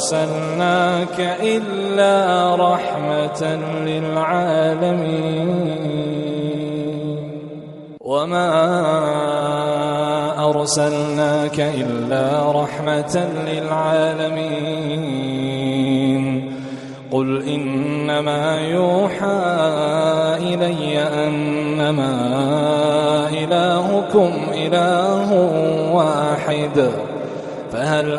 أرسلناك إلا رحمة للعالمين. وما أرسلناك إلا رحمة للعالمين. قل إنما يوحى إلي أنما إلهكم إله واحد. فهل